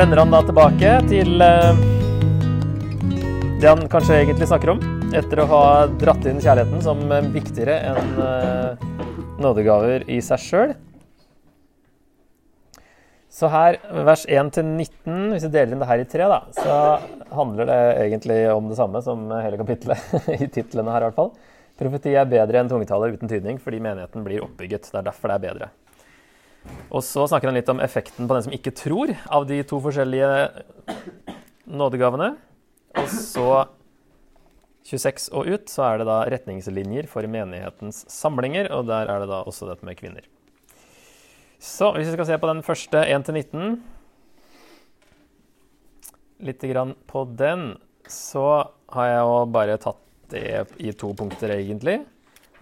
vender han da tilbake til eh, det han kanskje egentlig snakker om, etter å ha dratt inn kjærligheten som eh, viktigere enn eh, nådegaver i seg sjøl. Så her, vers 1-19, hvis vi deler inn det her i tre, da, så handler det egentlig om det samme som hele kapittelet i titlene her, i hvert fall. Profeti er bedre enn tungetale uten tydning fordi menigheten blir oppbygget. Det er derfor det er bedre. Og så snakker han litt om effekten på den som ikke tror, av de to forskjellige nådegavene. Og så 26 og ut så er det da retningslinjer for menighetens samlinger, og der er det da også dette med kvinner. Så hvis vi skal se på den første 1-19 Litt grann på den, så har jeg jo bare tatt det i to punkter, egentlig.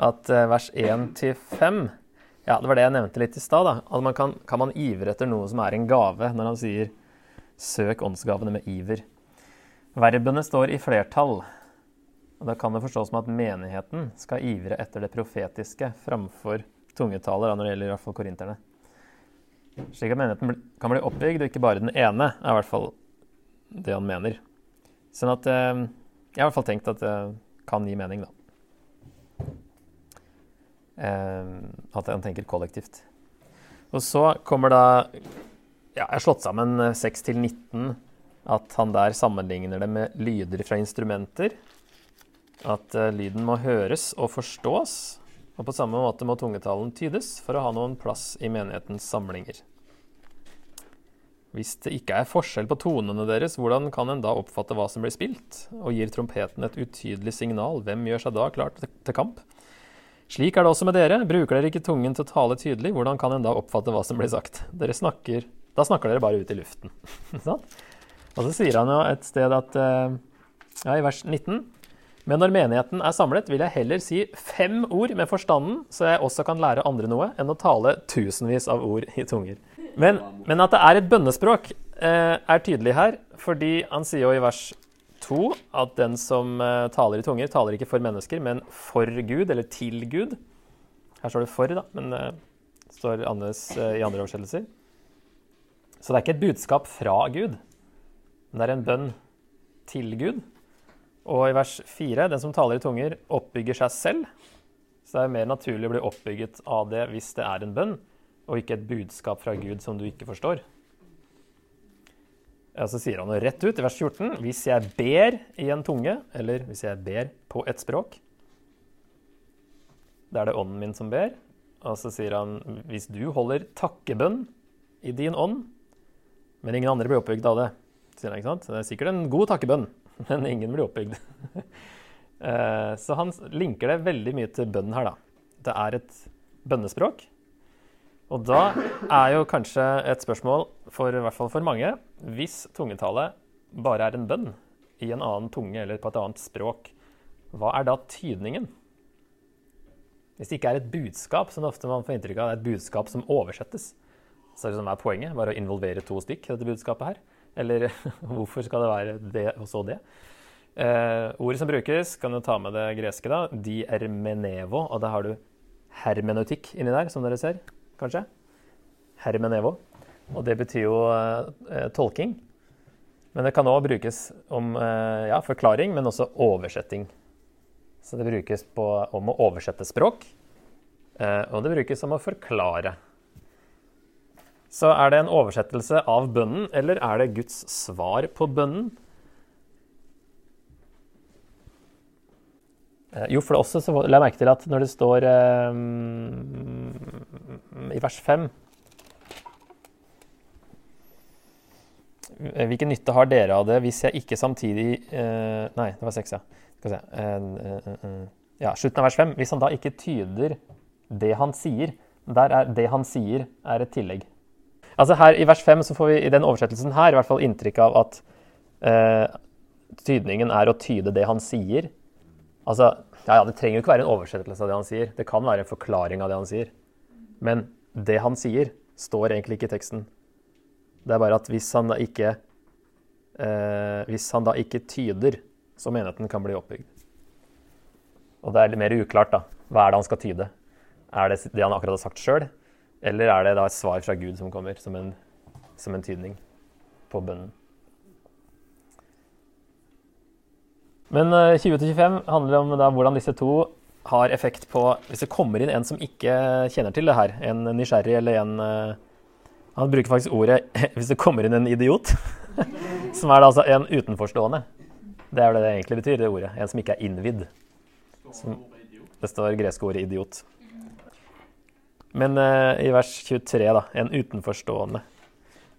At eh, vers 1-5 Ja, det var det jeg nevnte litt i stad. Kan, kan man ivre etter noe som er en gave, når han sier 'søk åndsgavene med iver'. Verbene står i flertall. Og Da kan det forstås som at menigheten skal ivre etter det profetiske framfor tungetaler, når det gjelder i hvert fall korinterne. Slik at menigheten kan bli oppbygd, og ikke bare den ene, er i hvert fall det han mener. Sånn at eh, Jeg har i hvert fall tenkt at det kan gi mening, da. Eh, at han tenker kollektivt. Og så kommer da Ja, jeg har slått sammen 6 til 19. At han der sammenligner det med lyder fra instrumenter. At uh, lyden må høres og forstås. Og på samme måte må tungetalen tydes for å ha noen plass i menighetens samlinger. Hvis det ikke er forskjell på tonene deres, hvordan kan en da oppfatte hva som blir spilt? Og gir trompeten et utydelig signal, hvem gjør seg da klar til kamp? Slik er det også med dere. Bruker dere ikke tungen til å tale tydelig, hvordan kan en da oppfatte hva som blir sagt? Snakker, da snakker dere bare ut i luften. og så sier han jo et sted at eh, ja, i vers 19 men når menigheten er samlet, vil jeg heller si fem ord med forstanden, så jeg også kan lære andre noe, enn å tale tusenvis av ord i tunger. Men, men at det er et bønnespråk, eh, er tydelig her, fordi han sier jo i vers 2 at den som eh, taler i tunger, taler ikke for mennesker, men for Gud, eller til Gud. Her står det 'for', da, men eh, det står annerledes eh, i andre oversettelser. Så det er ikke et budskap fra Gud, men det er en bønn til Gud. Og i vers 4, den som taler i tunger, oppbygger seg selv. Så det er mer naturlig å bli oppbygget av det hvis det er en bønn, og ikke et budskap fra Gud som du ikke forstår. Og så sier han det rett ut i vers 14. Hvis jeg ber i en tunge, eller hvis jeg ber på et språk, da er det ånden min som ber. Og så sier han hvis du holder takkebønn i din ånd, men ingen andre blir oppbygd av det. Sier han, ikke sant? Det er sikkert en god takkebønn, men ingen blir oppbygd. Eh, så han linker det veldig mye til bønnen her, da. Det er et bønnespråk. Og da er jo kanskje et spørsmål, for i hvert fall for mange, hvis tungetale bare er en bønn i en annen tunge eller på et annet språk, hva er da tydningen? Hvis det ikke er et budskap, som ofte man får inntrykk av, det er et budskap som oversettes, så er det som er poenget, bare å involvere to stykk i dette budskapet her. Eller hvorfor skal det være det og så det? Eh, ordet som brukes, kan du ta med det greske, da. Di ermenevo. Og da har du hermeneutikk inni der, som dere ser, kanskje. Hermenevo. Og det betyr jo eh, tolking. Men det kan òg brukes om eh, ja, forklaring, men også oversetting. Så det brukes på, om å oversette språk, eh, og det brukes om å forklare. Så er det en oversettelse av bønnen, eller er det Guds svar på bønnen? Eh, jo, for det også så la jeg merke til at når det står um, i vers 5 Hvilken nytte har dere av det hvis jeg ikke samtidig uh, Nei, det var 6, ja. Skal vi se. Uh, uh, ja, slutten av vers 5. Hvis han da ikke tyder det han sier Der er det han sier, er et tillegg. Altså her I vers 5 så får vi i den oversettelsen her i hvert fall inntrykk av at tydningen er å tyde det han sier. Altså, ja, ja, Det trenger jo ikke være en oversettelse av det han sier. Det kan være en forklaring av det han sier. Men det han sier, står egentlig ikke i teksten. Det er bare at hvis han da ikke, eh, hvis han da ikke tyder, så menigheten kan bli oppbygd. Og det er litt mer uklart, da. Hva er det han skal tyde? Er det det han akkurat har sagt sjøl, eller er det da et svar fra Gud som kommer som en, som en tydning? på bønnen. Men 20-25 handler om da, hvordan disse to har effekt på Hvis det kommer inn en som ikke kjenner til det her, en nysgjerrig eller en Han bruker faktisk ordet hvis det kommer inn en idiot, som er altså en utenforstående. Det er det det egentlig betyr, det ordet. En som ikke er innvidd. Som, det står greske ordet 'idiot'. Men uh, i vers 23, da, en utenforstående.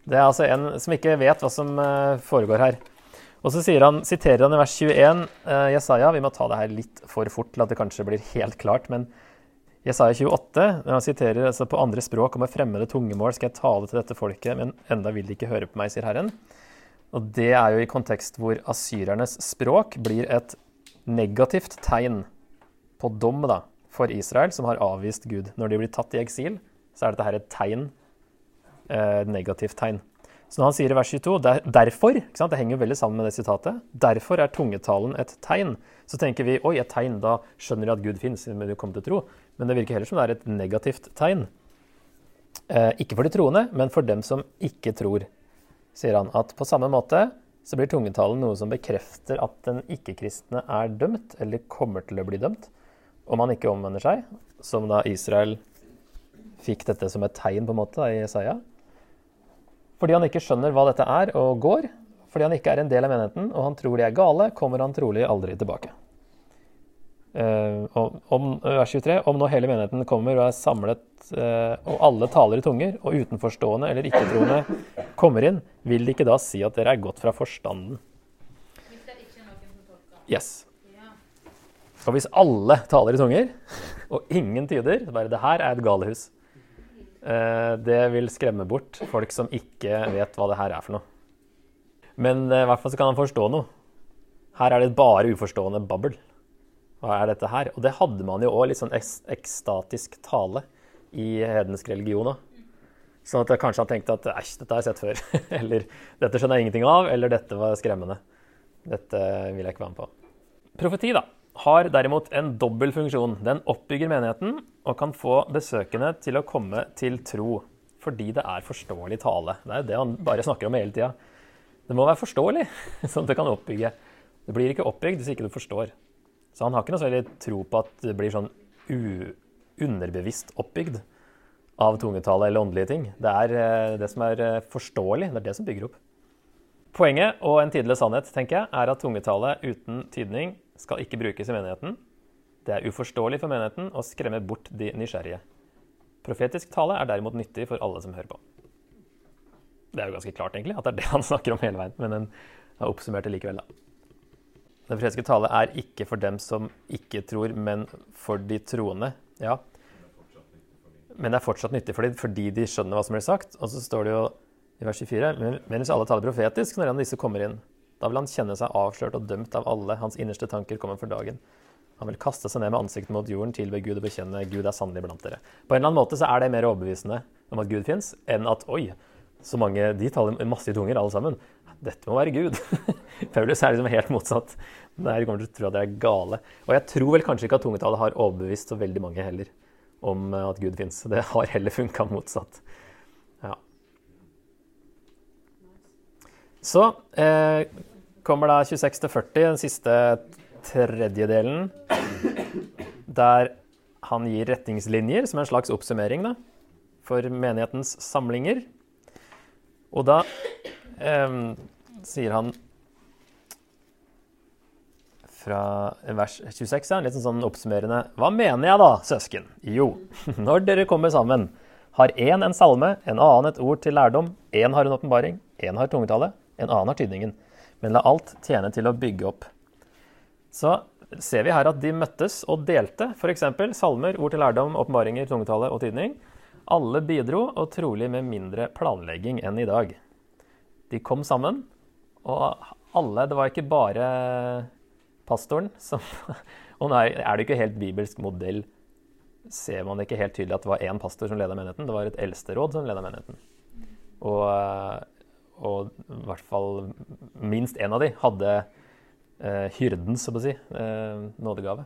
Det er altså en som ikke vet hva som uh, foregår her. Og så han, siterer han i vers 21 uh, Jesaja. Vi må ta det her litt for fort til at det kanskje blir helt klart. Men Jesaja 28, når han siterer altså, på andre språk og med fremmede tungemål skal jeg tale til dette folket, men enda vil de ikke høre på meg, sier Herren. Og det er jo i kontekst hvor asyrernes språk blir et negativt tegn på dom da, for Israel, som har avvist Gud. Når de blir tatt i eksil, så er dette her et tegn, eh, negativt tegn. Så når han sier i vers 22 der, derfor, det henger jo veldig sammen med det sitatet, derfor er tungetalen et tegn, så tenker vi oi, et tegn, da skjønner de at Gud fins, men du kommer til tro. Men det virker heller som det er et negativt tegn. Eh, ikke for de troende, men for dem som ikke tror, sier han. At på samme måte så blir tungetalen noe som bekrefter at den ikke-kristne er dømt, eller kommer til å bli dømt om han ikke omvender seg, som da Israel fikk dette som et tegn på en måte da, i Jesaja. Fordi han ikke skjønner hva dette er og går, fordi han ikke er en del av menigheten, og han tror de er gale, kommer han trolig aldri tilbake. Uh, om, vers 23, om nå hele menigheten kommer og er samlet, uh, og alle taler i tunger, og utenforstående eller ikke-troende kommer inn, vil de ikke da si at dere er gått fra forstanden? Hvis det ikke er noen som tolker? Yes. Og hvis alle taler i tunger, og ingen tyder, så bare det her er et galehus. Eh, det vil skremme bort folk som ikke vet hva det her er for noe. Men eh, i hvert fall så kan han forstå noe. Her er det bare uforstående babbel. Hva er dette her? Og det hadde man jo òg, litt sånn ekstatisk tale i hedensk religion òg. Sånn at kanskje han tenkte at æsj, dette har jeg sett før. eller dette skjønner jeg ingenting av. Eller dette var skremmende. Dette vil jeg ikke være med på. Profeti, da har derimot en dobbel funksjon. Den oppbygger menigheten og kan få besøkende til å komme til tro. Fordi det er forståelig tale. Det er det han bare snakker om hele tida. Det må være forståelig, sånn at det kan oppbygge. Det blir ikke oppbygd hvis ikke du forstår. Så han har ikke noe særlig tro på at det blir sånn underbevisst oppbygd av tungetale eller åndelige ting. Det er eh, det som er eh, forståelig. Det er det som bygger opp. Poenget, og en tidlig sannhet, tenker jeg, er at tungetale uten tydning skal ikke brukes i menigheten. Det er uforståelig for menigheten og skremmer bort de nysgjerrige. Profetisk tale er derimot nyttig for alle som hører på. Det er jo ganske klart, egentlig, at det er det han snakker om hele veien. Men den har oppsummert det likevel, da. Den profetiske tale er ikke for dem som ikke tror, men for de troende. Ja. Men det er fortsatt nyttig for dem fordi de skjønner hva som blir sagt. Og så står det jo i vers 24 men hvis alle taler profetisk når en av disse kommer inn, da vil han kjenne seg avslørt og dømt av alle. Hans innerste tanker kommer for dagen. Han vil kaste seg ned med ansiktet mot jorden, tilbe Gud og bekjenne Gud er sannelig blant dere. På en eller annen måte så er det mer overbevisende om at Gud fins, enn at oi, så mange De taler masse i tunger, alle sammen. Dette må være Gud. Paulus er liksom helt motsatt. De kommer til å tro at det er gale. Og jeg tror vel kanskje ikke at tungetallet har overbevist så veldig mange heller om at Gud fins. Det har heller funka motsatt. Ja. Så eh, kommer da 26 til 40, den siste tredjedelen, der han gir retningslinjer som en slags oppsummering da, for menighetens samlinger. Og da eh, sier han fra vers 26, ja, litt sånn oppsummerende Hva mener jeg da, søsken? Jo, når dere kommer sammen, har én en salme, en annen et ord til lærdom, én har en åpenbaring, én har tungetale, en annen har tydningen men la alt tjene til å bygge opp. Så ser vi her at de møttes og delte f.eks. salmer, ord til lærdom, åpenbaringer, tungetale og tydning. Alle bidro, og trolig med mindre planlegging enn i dag. De kom sammen, og alle Det var ikke bare pastoren som Og nå er det ikke helt bibelsk modell. Ser man ikke helt tydelig at det var én pastor som leda menigheten. Det var et eldsteråd som leda menigheten. Og og i hvert fall minst én av de hadde eh, hyrdens, så å si, eh, nådegave.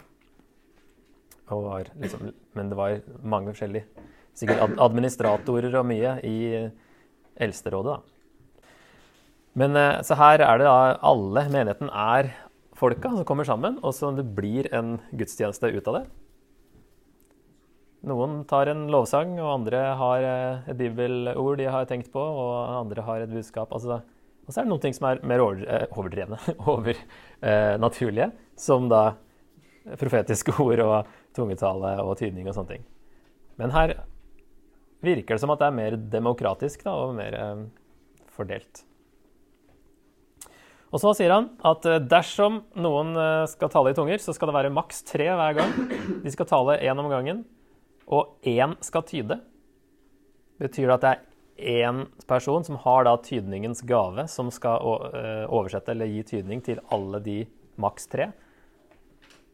Liksom, men det var mange forskjellige. Sikkert administratorer og mye i Eldsterådet, da. Men eh, så her er det da alle menigheten er folka som kommer sammen, og så det blir en gudstjeneste ut av det. Noen tar en lovsang, og andre har eh, et bibelord de har tenkt på, og andre har et budskap. Altså, og så er det noen ting som er mer eh, overdrevne, overnaturlige, som da profetiske ord og tungetale og tydning og sånne ting. Men her virker det som at det er mer demokratisk da, og mer eh, fordelt. Og så sier han at eh, dersom noen eh, skal tale i tunger, så skal det være maks tre hver gang. De skal tale én om gangen, og én skal tyde. Betyr det at det er én person som har da tydningens gave, som skal eh, oversette eller gi tydning til alle de maks tre?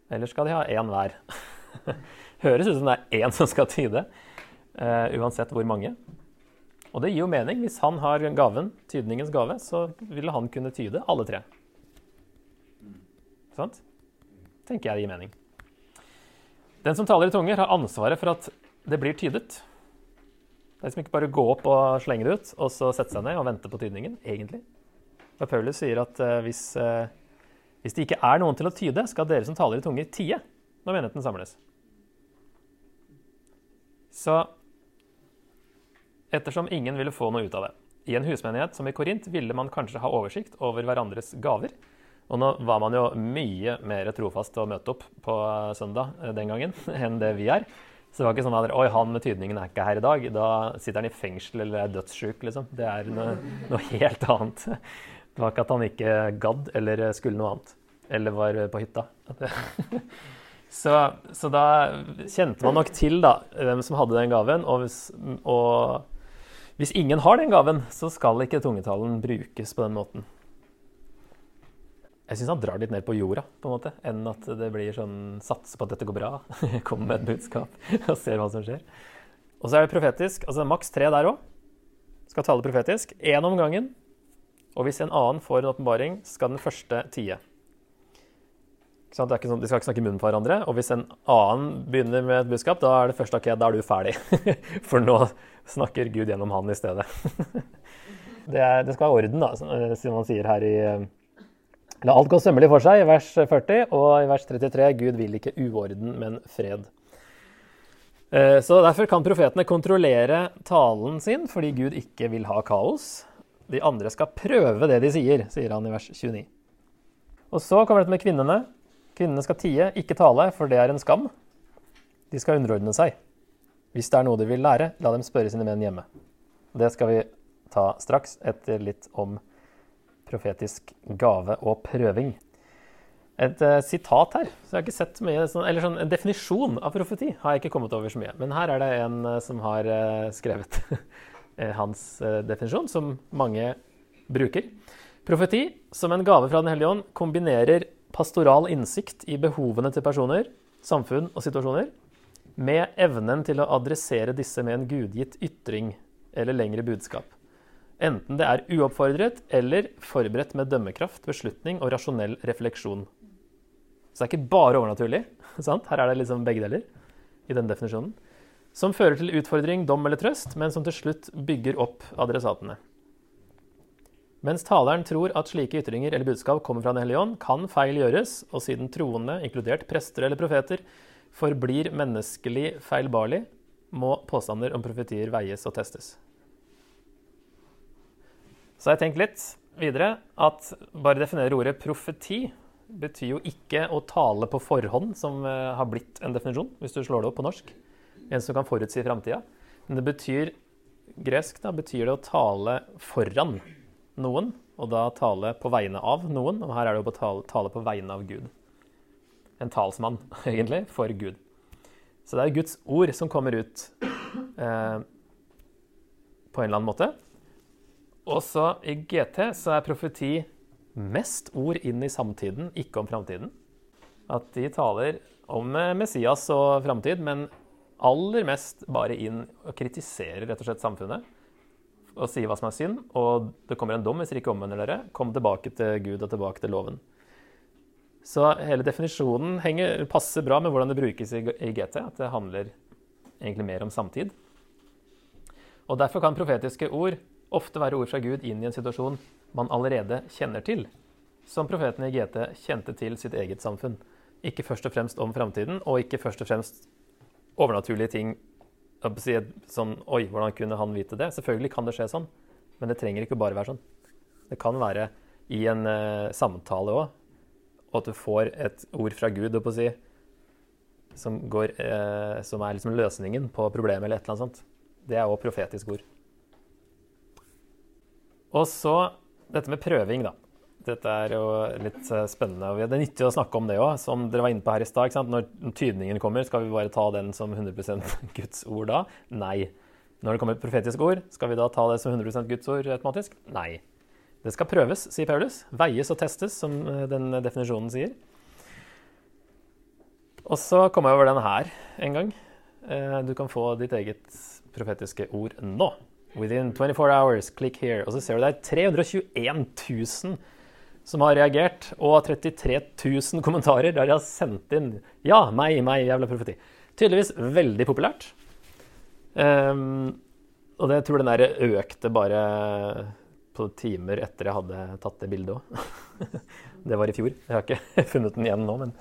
Eller skal de ha én hver? Høres ut som det er én som skal tyde, uansett hvor mange. Og det gir jo mening. Hvis han har gaven, tydningens gave, så ville han kunne tyde alle tre. Sant? Tenker jeg det gir mening. Den som taler i tunger, har ansvaret for at det blir tydet. Det er liksom ikke bare gå opp og slenge det ut, og så sette seg ned og vente på tydningen, egentlig. Og Paulus sier at uh, hvis, uh, hvis det ikke er noen til å tyde, skal dere som taler i tunger, tie når menigheten samles. Så ettersom ingen ville få noe ut av det. I en husmenighet som i Korint ville man kanskje ha oversikt over hverandres gaver. Og nå var man jo mye mer trofast til å møte opp på søndag eh, den gangen enn det vi er. Så det var ikke sånn at Oi, han med tydningen er ikke her i dag. Da sitter han i fengsel eller er dødssjuk, liksom. Det er noe, noe, helt annet. Det var ikke at han ikke gadd eller skulle noe annet. Eller var på hytta. Så, så da kjente man nok til da, hvem som hadde den gaven. og, og hvis ingen har den gaven, så skal ikke tungetalen brukes på den måten. Jeg syns han drar litt ned på jorda, på en måte, enn at det blir sånn satse på at dette går bra. Kom med et budskap og ser hva som skjer. Og så er det profetisk. altså Maks tre der òg. Skal tale profetisk. Én om gangen. Og hvis en annen får en åpenbaring, skal den første tie. Sånn, de skal ikke snakke i munnen på hverandre. Og hvis en annen begynner med et budskap, da er det første ok, da er du ferdig. For nå snakker Gud gjennom han i stedet. det, er, det, skal være orden, da, som man sier her i La alt gå sømmelig for seg, i vers 40, og i vers 33 Gud vil ikke uorden, men fred. Eh, så Derfor kan profetene kontrollere talen sin, fordi Gud ikke vil ha kaos. De andre skal prøve det de sier, sier han i vers 29. Og så kommer dette med kvinnene. Kvinnene skal tie, ikke tale, for det er en skam. De skal underordne seg. Hvis det er noe de vil lære, la dem spørre sine menn hjemme. Det skal vi ta straks, etter litt om profetisk gave og prøving. Et uh, sitat her. så jeg har ikke sett mye, sånn, eller sånn, En definisjon av profeti har jeg ikke kommet over så mye. Men her er det en uh, som har uh, skrevet hans definisjon, som mange bruker. Profeti, som en gave fra Den hellige ånd, kombinerer pastoral innsikt i behovene til personer, samfunn og situasjoner, med evnen til å adressere disse med en gudgitt ytring eller lengre budskap. Enten det er uoppfordret eller forberedt med dømmekraft, beslutning og rasjonell refleksjon. Så det er ikke bare overnaturlig. Sant? Her er det liksom begge deler i den definisjonen. Som fører til utfordring, dom eller trøst, men som til slutt bygger opp adressatene. Mens taleren tror at slike ytringer eller budskap kommer fra Den hellige ånd, kan feil gjøres, og siden troende, inkludert prester eller profeter, forblir menneskelig feilbarlig, må påstander om profetier veies og testes. Så jeg tenkt litt videre at bare definere ordet profeti betyr jo ikke å tale på forhånd, som eh, har blitt en definisjon, hvis du slår det opp på norsk. En som kan forutsi framtida. Men det betyr gresk da, betyr det å tale foran noen, og da tale på vegne av noen. Og her er det jo å tale, tale på vegne av Gud. En talsmann, egentlig, for Gud. Så det er Guds ord som kommer ut eh, på en eller annen måte. Også i GT så er profeti mest ord inn i samtiden, ikke om framtiden. At de taler om eh, Messias og framtid, men aller mest bare inn og kritiserer rett og slett samfunnet og sier hva som er synd, og det kommer en dom hvis dere ikke omvender dere. Kom tilbake til Gud og tilbake til loven. Så hele definisjonen henger, passer bra med hvordan det brukes i, i GT. At det handler egentlig mer om samtid. Og Derfor kan profetiske ord ofte være ord fra Gud inn i en situasjon man allerede kjenner til, som profeten i GT kjente til sitt eget samfunn. Ikke først og fremst om framtiden, og ikke først og fremst overnaturlige ting. sånn Oi, hvordan kunne han vite det? Selvfølgelig kan det skje sånn, men det trenger ikke bare være sånn. Det kan være i en uh, samtale òg, og at du får et ord fra Gud, å si, som, går, uh, som er liksom løsningen på problemet eller et eller annet sånt. Det er òg profetisk ord. Og så dette med prøving, da. Dette er jo litt eh, spennende. og Det er nyttig å snakke om det òg, som dere var inne på her i stad. Når tydningen kommer, skal vi bare ta den som 100% Guds ord da? Nei. Når det kommer et profetisk ord, skal vi da ta det som 100% Guds ord automatisk? Nei. Det skal prøves, sier Paulus. Veies og testes, som eh, den definisjonen sier. Og så kom jeg over den her en gang. Eh, du kan få ditt eget profetiske ord nå. Within 24 hours, click here. Og så ser du det er 321 000 som har reagert, og 33 000 kommentarer der de har sendt inn 'Ja, meg, meg, jævla profeti'. Tydeligvis veldig populært. Um, og det jeg tror den der økte bare på timer etter jeg hadde tatt det bildet òg. det var i fjor. Jeg har ikke funnet den igjen nå, men,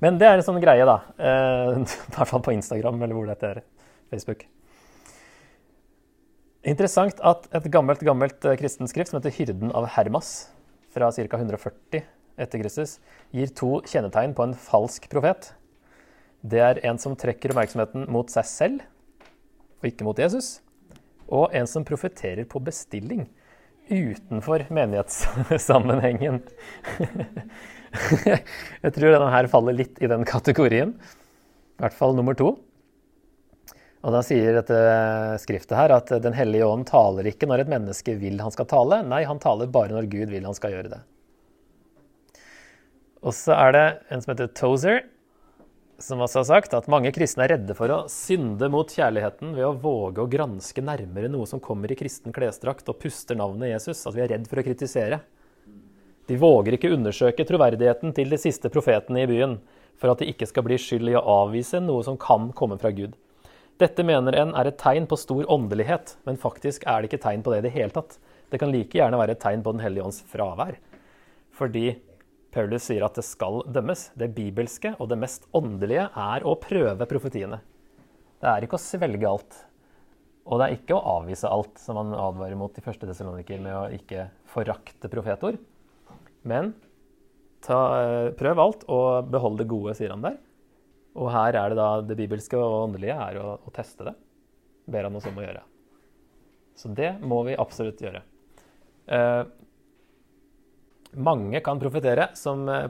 men det er en sånn greie, da. Uh, I hvert fall på Instagram, eller hvor dette er. Facebook. Interessant at et gammelt gammelt eh, kristen skrift som heter 'Hyrden av Hermas', fra ca. 140 etter Kristus, gir to kjennetegn på en falsk profet. Det er en som trekker oppmerksomheten mot seg selv, og ikke mot Jesus. Og en som profeterer på bestilling, utenfor menighetssammenhengen. Jeg tror denne her faller litt i den kategorien. I hvert fall nummer to. Og Da sier dette skriftet her at Den hellige ånd taler ikke når et menneske vil han skal tale. Nei, han taler bare når Gud vil han skal gjøre det. Og så er det en som heter Tozer, som også har sagt at mange kristne er redde for å synde mot kjærligheten ved å våge å granske nærmere noe som kommer i kristen klesdrakt og puster navnet Jesus. At vi er redd for å kritisere. De våger ikke undersøke troverdigheten til de siste profetene i byen for at de ikke skal bli skyld i å avvise noe som kan komme fra Gud. Dette mener en er et tegn på stor åndelighet, men faktisk er det ikke tegn på det i det hele tatt. Det kan like gjerne være et tegn på Den hellige ånds fravær. Fordi Paulus sier at det skal dømmes. Det bibelske og det mest åndelige er å prøve profetiene. Det er ikke å svelge alt. Og det er ikke å avvise alt, som han advarer mot i første Tessaloniker med å ikke forakte profetord. Men ta, prøv alt og behold det gode, sier han der. Og her er det da det bibelske og åndelige er å, å teste det. Ber han oss om å gjøre. Så det må vi absolutt gjøre. Eh, mange kan profetere, som eh,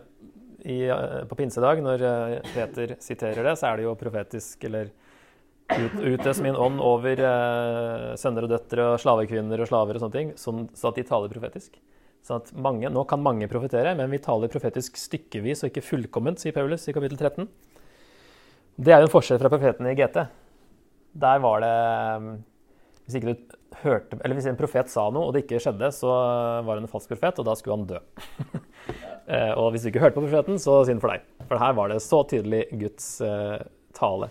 i, eh, på pinsedag, når eh, Peter siterer det, så er det jo profetisk eller ut, utøs min ånd over eh, sønner og døtre og slavekvinner og slaver og sånne ting, sånn, så at de taler profetisk. Sånn at mange, Nå kan mange profetere, men vi taler profetisk stykkevis og ikke fullkomment, sier Paulus i kapittel 13. Det er jo en forskjell fra profeten i GT. Der var det um, Hvis ikke du hørte Eller hvis en profet sa noe, og det ikke skjedde, så var han en falsk profet, og da skulle han dø. Eh, og hvis du ikke hørte på profeten, så synd for deg. For her var det så tydelig Guds uh, tale.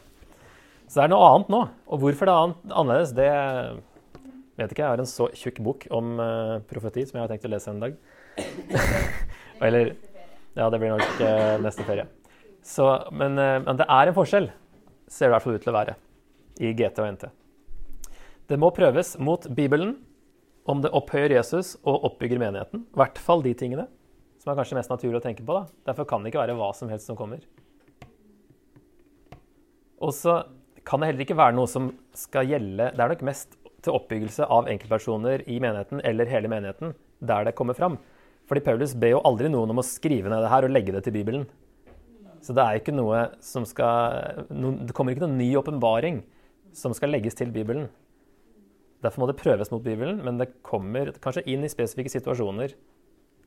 Så det er noe annet nå. Og hvorfor det er annerledes, det vet ikke. Jeg har en så tjukk bok om uh, profeti som jeg har tenkt å lese en dag. Eller Ja, det blir nok neste ferie. Så, men, eh, men, det er en forskjell, ser det i hvert fall ut til å være, i GT og NT. Det må prøves mot Bibelen om det opphøyer Jesus og oppbygger menigheten. I hvert fall de tingene som er kanskje mest naturlig å tenke på. da. Derfor kan det ikke være hva som helst som kommer. Og så kan det heller ikke være noe som skal gjelde Det er nok mest til oppbyggelse av enkeltpersoner i menigheten eller hele menigheten der det kommer fram. Fordi Paulus ber jo aldri noen om å skrive ned det her og legge det til Bibelen. Så det er ikke noe som skal Det kommer ikke noen ny åpenbaring som skal legges til Bibelen. Derfor må det prøves mot Bibelen, men det kommer kanskje inn i spesifikke situasjoner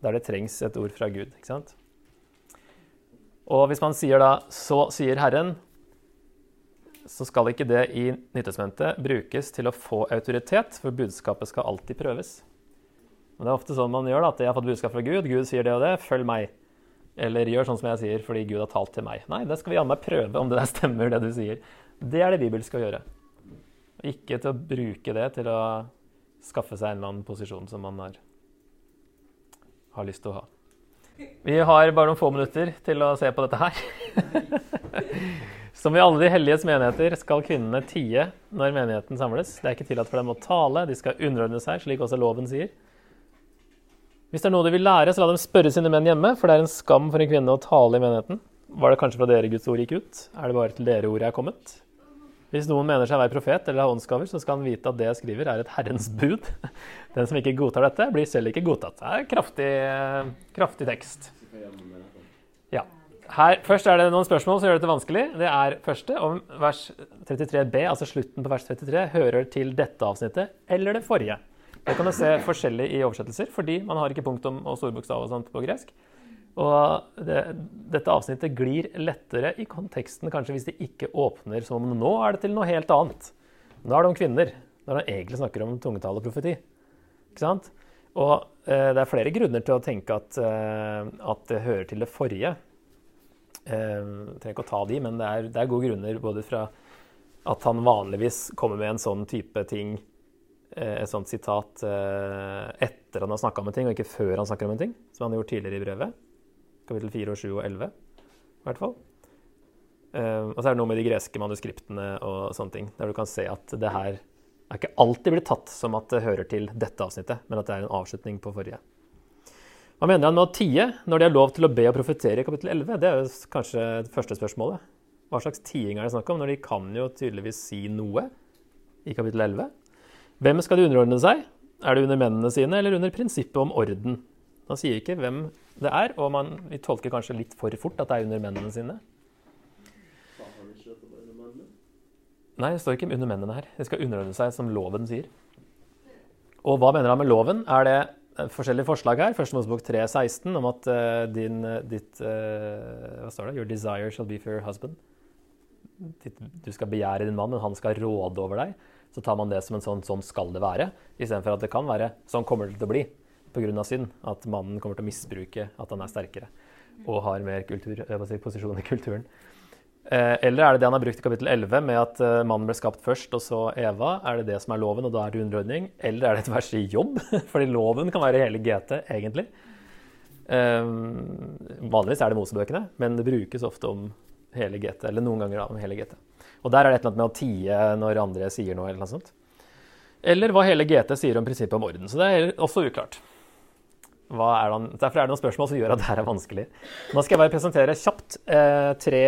der det trengs et ord fra Gud. ikke sant? Og hvis man sier da 'så sier Herren', så skal ikke det i Nyttestamentet brukes til å få autoritet, for budskapet skal alltid prøves. Men det er ofte sånn man gjør da, at 'jeg har fått budskap fra Gud', Gud sier det og det, følg meg'. Eller gjør sånn som jeg sier fordi Gud har talt til meg. Nei, det skal vi jammen prøve om det der stemmer, det du sier. Det er det Bibelen å gjøre. Ikke til å bruke det til å skaffe seg en eller annen posisjon som man har, har lyst til å ha. Vi har bare noen få minutter til å se på dette her. Som i alle de helliges menigheter skal kvinnene tie når menigheten samles. Det er ikke tillatt for dem å tale, de skal underordne seg, slik også loven sier. Hvis det er noe de vil lære, så la dem spørre sine menn hjemme, for det er en skam for en kvinne å tale i menigheten. Var det kanskje fra dere Guds ord gikk ut? Er det bare til dere ordet er kommet? Hvis noen mener seg å være profet eller ha åndsgaver, så skal han vite at det jeg skriver, er et Herrens bud. Den som ikke godtar dette, blir selv ikke godtatt. Det er kraftig, kraftig tekst. Ja. Her, først er det noen spørsmål som gjør dette vanskelig. Det er første om vers 33b, altså slutten på vers 33, hører til dette avsnittet eller det forrige. Det kan du se forskjellig i oversettelser, fordi man har ikke punktum og storbokstav og sånt på gresk. Og det, dette avsnittet glir lettere i konteksten kanskje hvis det ikke åpner som om nå er det til noe helt annet. Nå er det om kvinner. Når han egentlig snakker om tungetall og profeti. Ikke sant? Og eh, det er flere grunner til å tenke at, eh, at det hører til det forrige. Eh, trenger ikke å ta de, men det er, det er, gode grunner både fra at han vanligvis kommer med en sånn type ting, et sånt sitat, eh, etter han har snakka om en ting, og ikke før han snakker om en ting, som han har gjort tidligere i brevet. Kapittel 4 og 7 og 11, i hvert fall. og så er det noe med de greske manuskriptene og sånne ting, der du kan se at det her er ikke alltid blitt tatt som at det hører til dette avsnittet, men at det er en avslutning på forrige. Hva mener han med å tie når de har lov til å be og profetere i kapittel 11? Det er jo kanskje det første spørsmålet. Hva slags tiing er det snakk om, når de kan jo tydeligvis si noe i kapittel 11? Hvem skal de underordne seg? Er det under mennene sine eller under prinsippet om orden? Han sier ikke hvem det er, og man, vi tolker kanskje litt for fort at det er under mennene sine. Nei, det står ikke under mennene her. De skal underordne seg som loven sier. Og hva mener han med loven? Er det forskjellige forslag her. Første Mosebok 3,16 om at uh, din, eh, ditt Hva står det? Your desire shall be for your husband. Du skal begjære din mann, men han skal råde over deg. Så tar man det som en sånn 'sånn skal det være', istedenfor at det kan være 'sånn kommer det til å bli' pga. synd. At mannen kommer til å misbruke at han er sterkere og har mer kultur, posisjon i kulturen. Eh, eller er det det han har brukt i kapittel 11, med at eh, mannen ble skapt først, og så Eva? Er det det som er loven, og da er det underordning? Eller er det et vers i jobb? Fordi loven kan være hele GT, egentlig. Um, vanligvis er det Mosebøkene, men det brukes ofte om hele GT. Eller noen ganger om hele GT. Og der er det et eller annet med å tie når andre sier noe. Eller noe sånt. Eller hva hele GT sier om prinsippet om orden. Så det er også uklart. Er det, derfor er det noen spørsmål som gjør at det her er vanskelig. Nå skal jeg bare presentere kjapt eh, tre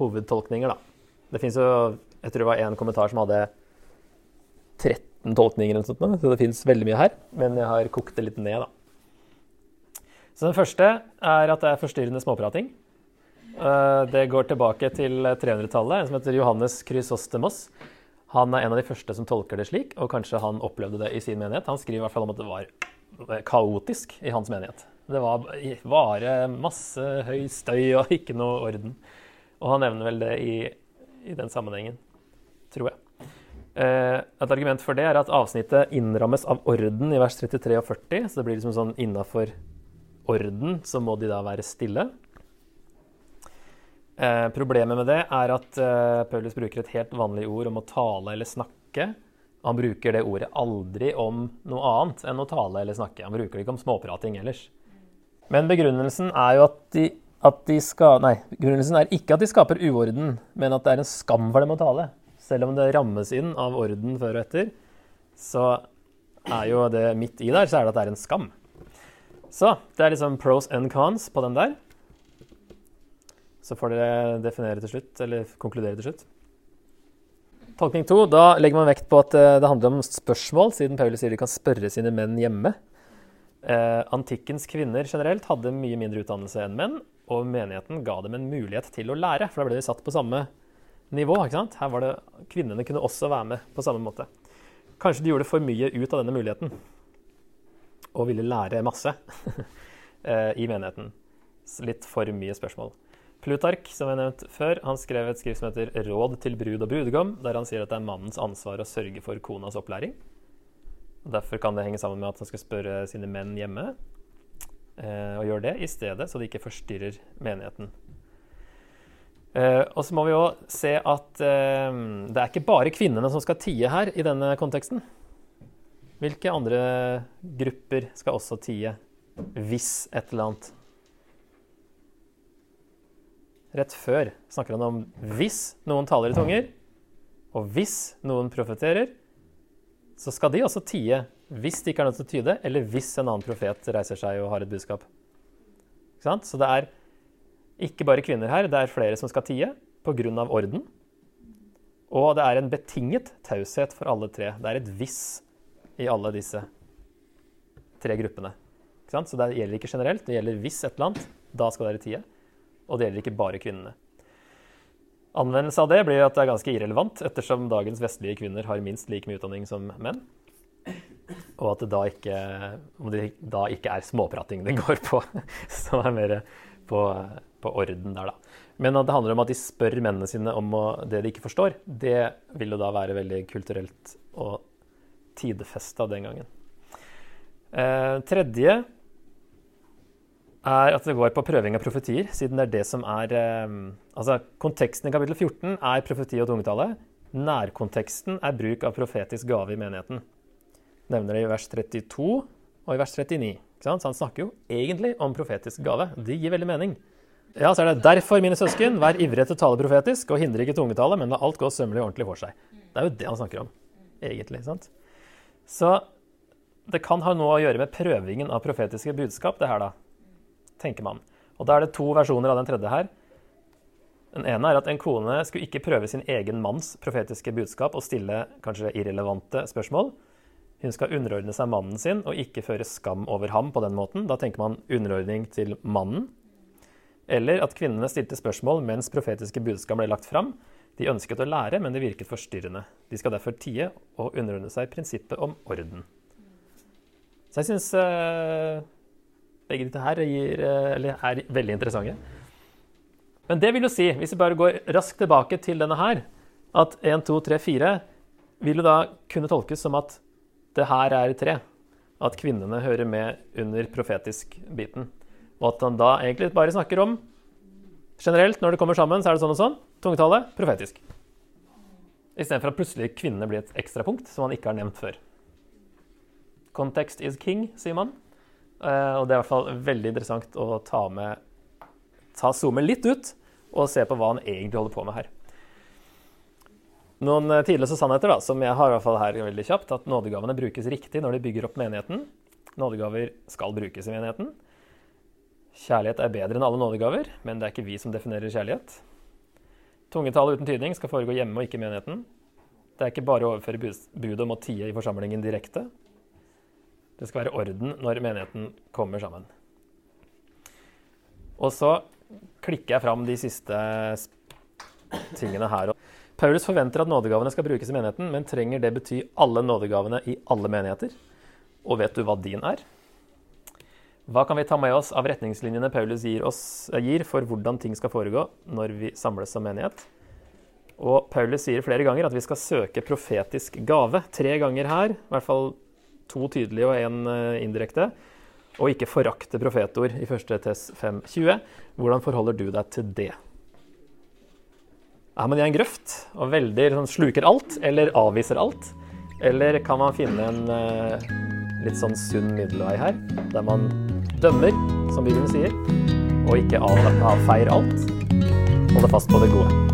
hovedtolkninger. Da. Det fins jo Jeg tror det var en kommentar som hadde 13 tolkninger, eller sånt, så det fins veldig mye her. Men jeg har kokt det litt ned, da. Så den første er at det er forstyrrende småprating. Eh, det går tilbake til 300-tallet. En som heter Johannes Chrysostemos. Han er en av de første som tolker det slik, og kanskje han opplevde det i sin menighet. Han skriver i hvert fall om at det var kaotisk i hans menighet. Det var bare masse høy støy og ikke noe orden. Og han nevner vel det i, i den sammenhengen, tror jeg. Eh, et argument for det er at avsnittet innrammes av orden i vers 33 og 40. Så det blir liksom sånn innafor orden så må de da være stille. Eh, problemet med det er at eh, Paulus bruker et helt vanlig ord om å tale eller snakke han bruker det ordet aldri om noe annet enn å tale eller snakke. Han bruker det ikke om småprating ellers. Men begrunnelsen er jo at de, at de skal, Nei, begrunnelsen er ikke at de skaper uorden, men at det er en skam for dem å tale. Selv om det rammes inn av orden før og etter, så er jo det midt i der, så er det at det er en skam. Så det er liksom pros and cons på den der. Så får dere definere til slutt, eller konkludere til slutt. Tolkning to, da legger man vekt på at eh, det handler om spørsmål, siden Paulus sier de kan spørre sine menn hjemme. Eh, antikkens kvinner generelt hadde mye mindre utdannelse enn menn, og menigheten ga dem en mulighet til å lære, for da ble de satt på samme nivå. ikke sant? Her var det, Kvinnene kunne også være med på samme måte. Kanskje de gjorde for mye ut av denne muligheten og ville lære masse eh, i menigheten. Litt for mye spørsmål. Plutark, som jeg nevnte før, han skrev et skrift som heter 'Råd til brud og brudgom', der han sier at det er mannens ansvar å sørge for konas opplæring. Derfor kan det henge sammen med at han skal spørre sine menn hjemme, eh, og gjøre det i stedet, så de ikke forstyrrer menigheten. Eh, og så må vi jo se at eh, det er ikke bare kvinnene som skal tie her i denne konteksten. Hvilke andre grupper skal også tie hvis et eller annet? Rett før snakker han om hvis noen taler i tunger, og hvis noen profeterer, så skal de også tie hvis de ikke er nødt til å tyde, eller hvis en annen profet reiser seg og har et budskap. Så det er ikke bare kvinner her, det er flere som skal tie pga. orden. Og det er en betinget taushet for alle tre. Det er et hvis i alle disse tre gruppene. Så det gjelder ikke generelt, det gjelder hvis et eller annet. Da skal dere tie. Og det gjelder ikke bare kvinnene. Anvendelse av det blir at det er ganske irrelevant, ettersom dagens vestlige kvinner har minst like mye utdanning som menn. Og at det da ikke, det da ikke er småprating det går på, som er mer på, på, orden der, da. Men at det handler om at de spør mennene sine om det de ikke forstår, det vil jo da være veldig kulturelt og tidfesta den gangen. Eh, tredje er at det går på prøving av profetier, siden det er det som er eh, Altså, konteksten i kapittel 14 er profeti og tungetale. Nærkonteksten er bruk av profetisk gave i menigheten. Nevner det i vers 32 og i vers 39. Så han snakker jo egentlig om profetisk gave. Det gir veldig mening. Ja, så er det derfor, mine søsken, vær ivrige til å tale profetisk, og hindre ikke tungetale, men la alt gå sømmelig og ordentlig for seg. Det er jo det han snakker om, egentlig. sant? Så det kan ha noe å gjøre med prøvingen av profetiske budskap, det her, da tenker man. Og Da er det to versjoner av den tredje her. Den ene er at en kone skulle ikke prøve sin egen manns profetiske budskap og stille kanskje irrelevante spørsmål. Hun skal underordne seg mannen sin og ikke føre skam over ham på den måten. Da tenker man underordning til mannen. Eller at kvinnene stilte spørsmål mens profetiske budskap ble lagt fram. De ønsket å lære, men det virket forstyrrende. De skal derfor tie og underordne seg prinsippet om orden. Så jeg syns eh, begge disse her gir, eh, er veldig interessante. Men det vil jo si, hvis vi bare går raskt tilbake til denne her, at 1, 2, 3, 4 vil jo da kunne tolkes som at det her er tre. At kvinnene hører med under profetisk-biten. Og at han da egentlig bare snakker om generelt, når det kommer sammen, så er det sånn og sånn. Tungetale profetisk. Istedenfor at plutselig kvinnene blir et ekstrapunkt som man ikke har nevnt før. Context is king, sier man. Uh, og det er i hvert fall veldig interessant å ta med ta zoome litt ut og se på hva han egentlig holder på med her. Noen uh, tidløse sannheter da, som jeg har i hvert fall her veldig kjapt, at nådegavene brukes riktig når de bygger opp menigheten. Nådegaver skal brukes i menigheten. Kjærlighet er bedre enn alle nådegaver, men det er ikke vi som definerer kjærlighet. Tungetale uten tydning skal foregå hjemme og ikke i menigheten. Det er ikke bare å overføre budet om å tie i forsamlingen direkte. Det skal være orden når menigheten kommer sammen. Og så klikker jeg fram de siste tingene her. Paulus forventer at nådegavene skal brukes i menigheten, men trenger det bety alle nådegavene i alle menigheter? Og vet du hva din er? Hva kan vi ta med oss av retningslinjene Paulus gir, oss, gir for hvordan ting skal foregå når vi samles som menighet? Og Paulus sier flere ganger at vi skal søke profetisk gave. Tre ganger her, i hvert fall To tydelige og én eh, indirekte. Og ikke forakte profetord i 1. Tess 5.20. Hvordan forholder du deg til det? Er man i en grøft og veldig sånn, sluker alt, eller avviser alt? Eller kan man finne en uh, litt sånn sunn middelvei her, der man dømmer, som Bibelen sier, og ikke avfeier alt? Holde fast på det gode.